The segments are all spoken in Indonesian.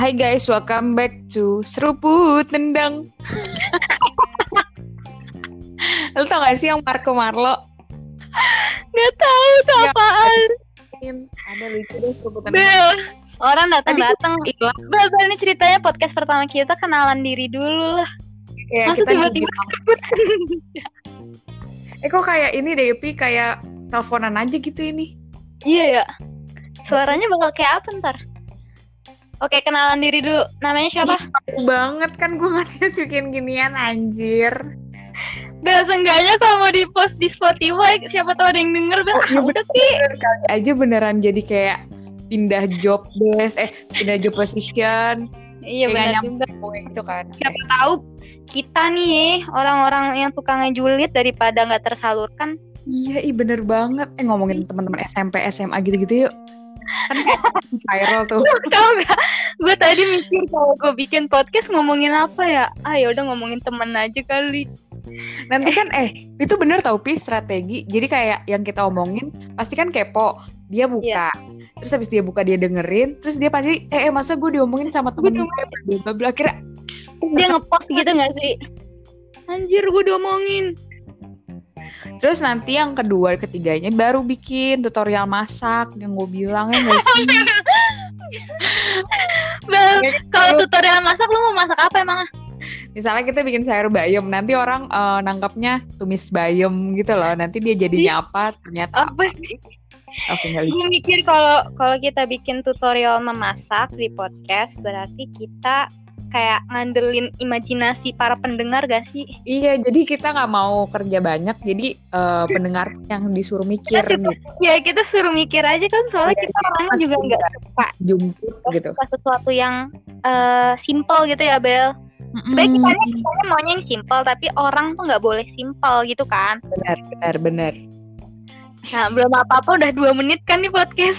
Hai guys, welcome back to Seruput Tendang. Lu tau gak sih yang Marco Marlo? Gak tahu itu Ya. apaan. Ada lucu deh Seruput Tendang. Orang datang-datang. Bel, ini ceritanya podcast pertama kita kenalan diri dulu lah. Ya, Masa kita tiba-tiba nyebut. Eh kok kayak ini deh, Pi kayak teleponan aja gitu ini. Iya ya. Suaranya bakal kayak apa ntar? Oke, kenalan diri dulu. Namanya siapa? Tahu banget kan gue nggak bikin ginian anjir. Bel, seenggaknya kalau mau di post di Spotify, siapa tahu ada yang denger, Bel. Iya, Ah, udah kali aja beneran jadi kayak pindah job desk, eh pindah job position, Iya benar juga. gitu kan. Siapa tahu kita nih orang-orang yang tukang ngejulit daripada nggak tersalurkan. Iya, ih bener banget. Eh ngomongin teman-teman SMP, SMA gitu-gitu yuk. Kan viral tuh. Tahu gak? Gue tadi mikir kalau gue bikin podcast ngomongin apa ya? Ah ya udah ngomongin temen aja kali. Nanti kan eh itu bener tau Pi strategi. Jadi kayak yang kita omongin pasti kan kepo. Dia buka. Terus habis dia buka dia dengerin, terus dia pasti eh, eh masa gue diomongin sama temen gue bla bla dia ngepost gitu gak sih? Anjir gue diomongin. Terus nanti yang kedua, ketiganya baru bikin tutorial masak yang gue bilang ya gak sih? Kalau tutorial masak lu mau masak apa emang? Misalnya kita bikin sayur bayam, nanti orang eh, nangkapnya tumis bayam gitu loh. Nanti dia jadinya apa? Ternyata Apa. Gue mikir kalau kalau kita bikin tutorial memasak di podcast berarti kita kayak ngandelin imajinasi para pendengar gak sih? Iya, jadi kita nggak mau kerja banyak, jadi eh, pendengar yang disuruh mikir Kita cukup- gitu, Ya kita suruh mikir aja kan soalnya Iya, kita orangnya juga nggak suka jumput gitu. suka sesuatu yang eh, simple gitu ya Bel. Sebenarnya Mm, kita kita maunya yang simple tapi orang tuh nggak boleh simple gitu kan. benar, benar, benar. Nah belum apa-apa udah dua menit kan nih podcast.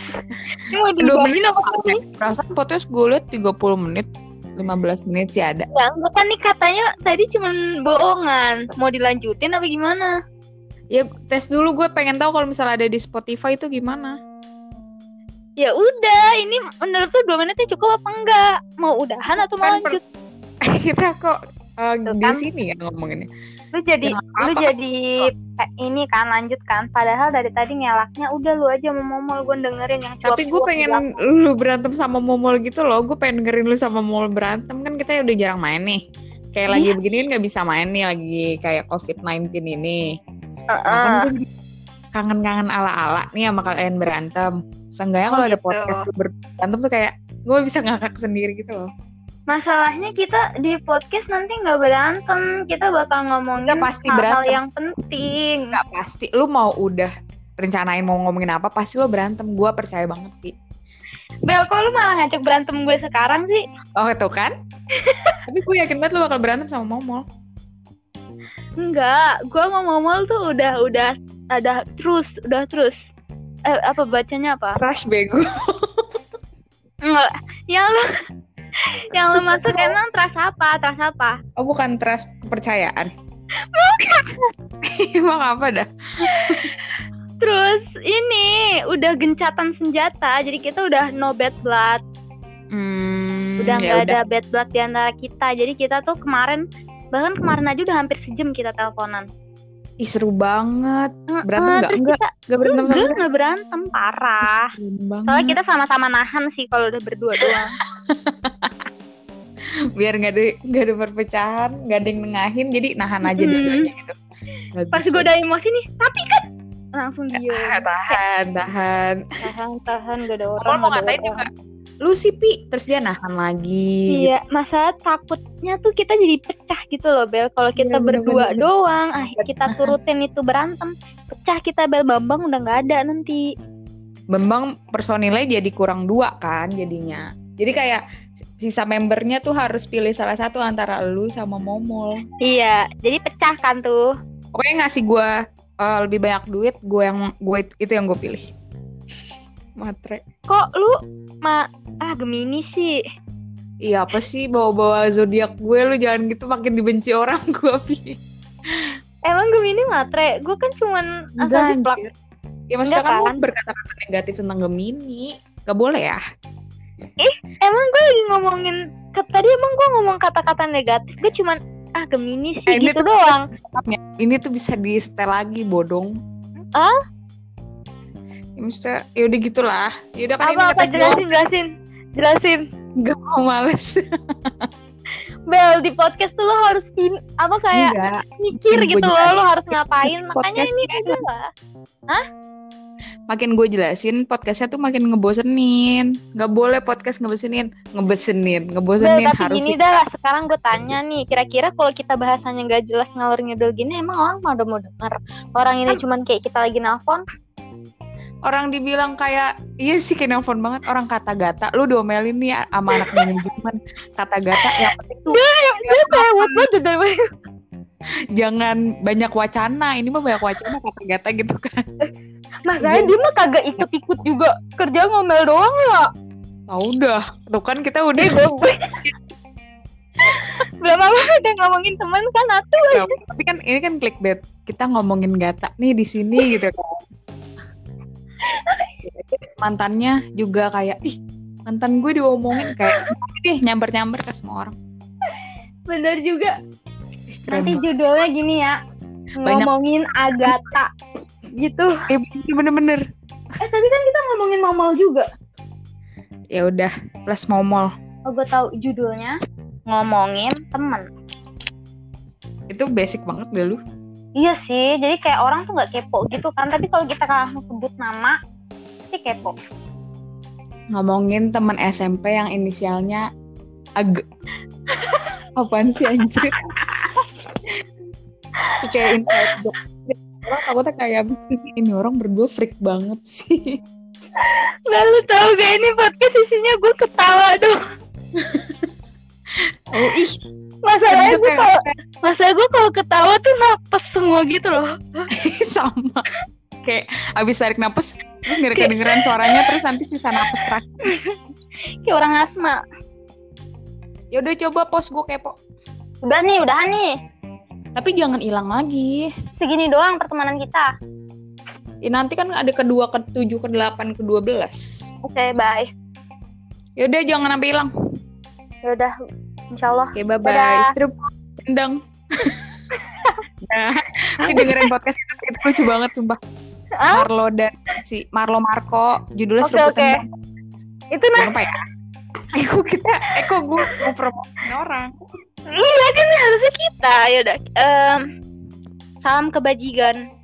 Ini mau diudahin apa nih? Perasaan podcast gue liat 30 menit, 15 menit sih ada. Ya enggak kan nih katanya tadi cuman bohongan. Mau dilanjutin apa gimana? Ya tes dulu gue pengen tahu kalau misalnya ada di Spotify itu gimana. Ya udah, ini menurut lu dua menitnya cukup apa enggak? Mau udahan atau mau Kan per- lanjut? kita kok Tuh di kan. sini ya ngomonginnya. Lu jadi Ya, lu jadi eh, ini kan lanjut kan. Padahal dari tadi ngelaknya udah lu aja mau momol gue dengerin yang Tapi gue pengen lu berantem sama Momol gitu loh. Gue pengen dengerin lu sama Momol berantem kan kita udah jarang main nih. Kayak lagi Iya. begini kan nggak bisa main nih lagi kayak COVID-19 ini. Heeh. Nah, kan gue jadi kangen-kangen ala-ala nih sama kalian berantem. Seenggaknya kalau Oh, ada gitu. podcast lu berantem tuh kayak gue bisa ngakak sendiri gitu loh. Masalahnya kita di podcast nanti nggak berantem, kita bakal ngomongin Nggak, pasti hal-hal berantem. yang penting. Nggak pasti lu mau udah rencanain mau ngomongin apa pasti lo berantem. Gue percaya banget sih. Bel, kok lu malah ngajak berantem gue sekarang sih? Oh itu kan? Tapi gue yakin banget lu bakal berantem sama Momol. Enggak, gue mau ngomong tuh udah udah ada terus, udah terus. Eh, apa bacanya apa? Rush bego. Enggak, yang lu yang lu masuk emang trust apa? Trust apa? Oh bukan trust kepercayaan. Bukan. Emang apa dah? Terus ini udah gencatan senjata, jadi kita udah no bad blood, Hmm, udah ya nggak ada bad blood di antara kita. Jadi kita tuh kemarin bahkan kemarin aja udah hampir sejam kita teleponan. Ih seru banget. Berantem nggak? terus Enggak. kita Gak berantem sama enggak, sekali. berantem parah. Soalnya kita sama-sama nahan sih kalau udah berdua doang. Biar nggak ada nggak ada perpecahan, nggak ada yang nengahin, jadi nahan aja Hmm. dua-duanya gitu. Bagus, Pas gue udah emosi nih, tapi kan langsung Ah, dia tahan, tahan. tahan tahan gak ada orang mau ngatain juga, lu sih pi, terus dia nahan lagi. Iya, masa takutnya tuh kita jadi pecah gitu loh Bel. Kalau kita bener, berdua bener. doang, ah kita turutin itu berantem, pecah kita Bel Bambang udah nggak ada nanti. Bambang personilnya jadi kurang dua kan jadinya. Jadi kayak sisa membernya tuh harus pilih salah satu antara lu sama Momol. Iya, jadi pecah kan tuh. Pokoknya ngasih gue lebih banyak duit, gue yang gue itu yang gue pilih. Matre. Kok lu ma ah Gemini sih. Iya apa sih bawa-bawa zodiak gue lu jangan gitu makin dibenci orang gue pi. Emang Gemini matre? Gue kan cuman asal jiplak. Ya maksudnya Enggak kan kan? lu berkata-kata negatif tentang Gemini. Gak boleh ya. Ih emang gue lagi ngomongin tadi emang gue ngomong kata-kata negatif gue cuman ah Gemini sih Eh, ini gitu tuh- doang Ini tuh bisa di setel lagi bodong. Ah? Ya, maksudnya, ya udah gitulah. Ya udah kan apa ini apa doang. jelasin jelasin jelasin Gak mau males. Bel di podcast tuh lo harus in, apa kayak Enggak. mikir gitu loh lo harus ngapain makanya ini kan adalah Makin gue jelasin podcastnya tuh makin ngebosenin. Gak boleh podcast ngebosenin, ngebosenin, ngebosenin tapi harus gini dah lah sekarang gue tanya nih kira-kira kalau kita bahasanya nggak jelas ngalur ngidul gini emang orang mau udah mau denger? Orang ini Kan- cuman kayak kita lagi nelfon? Orang dibilang kayak iya sih kayak nelfon banget. Orang kata gata lu diomelin nih sama anak manajemen kata gata yang penting tuh jangan banyak wacana. Ini mah banyak wacana kata gata gitu kan Makanya dia mah kagak ikut-ikut juga kerja ngomel doang ya. oh udah tuh kan kita udah gue. Belum apa udah ngomongin teman kan atuh. Ya, tapi kan ini kan clickbait kita ngomongin gata nih di sini gitu kan mantannya juga kayak ih mantan gue diomongin kayak deh nyamber nyamber ke semua orang Bener juga. Nanti judulnya gini ya. Banyak. Ngomongin Agatha. Gitu. Eh, bener-bener Eh tadi kan kita ngomongin Momol juga. ya udah plus momol Oh gue tahu judulnya. Ngomongin temen. itu basic banget deh lu Iya sih, jadi kayak orang tuh nggak kepo gitu kan. Tapi kalau kita langsung sebut nama, pasti kepo. ngomongin teman SMP yang inisialnya ag apaan sih anjir kayak inside joke orang takutnya kayak ini orang berdua freak banget sih Lalu tahu gak ini podcast isinya gue ketawa dong. oh ih Masalahnya gue kalau masalah gue kalau ketawa tuh napes semua gitu loh. sama kayak abis tarik napas terus nggak ada kedengeran suaranya terus nanti sisa napas terakhir Kayak orang asma. ya udah coba pos gue kepo Udah nih, udahan nih. Tapi jangan hilang lagi Segini doang pertemanan kita. ya, nanti kan ada kedua ke tujuh ke delapan ke dua belas Oke, bye. ya udah jangan sampai hilang Ya udah, insyaallah. Oke, bye bye. Dadah. Seru endang. nah, ini dengerin podcast itu, itu lucu banget sumpah. Ah? Marlo dan si Marlo Marco judulnya Oke, Seruput oke. Endang. Itu nah, Jangan lupa ya. Eko kita, Eko gue mau promosin orang. Iya kan harusnya kita. Ya udah. Em, salam kebajikan.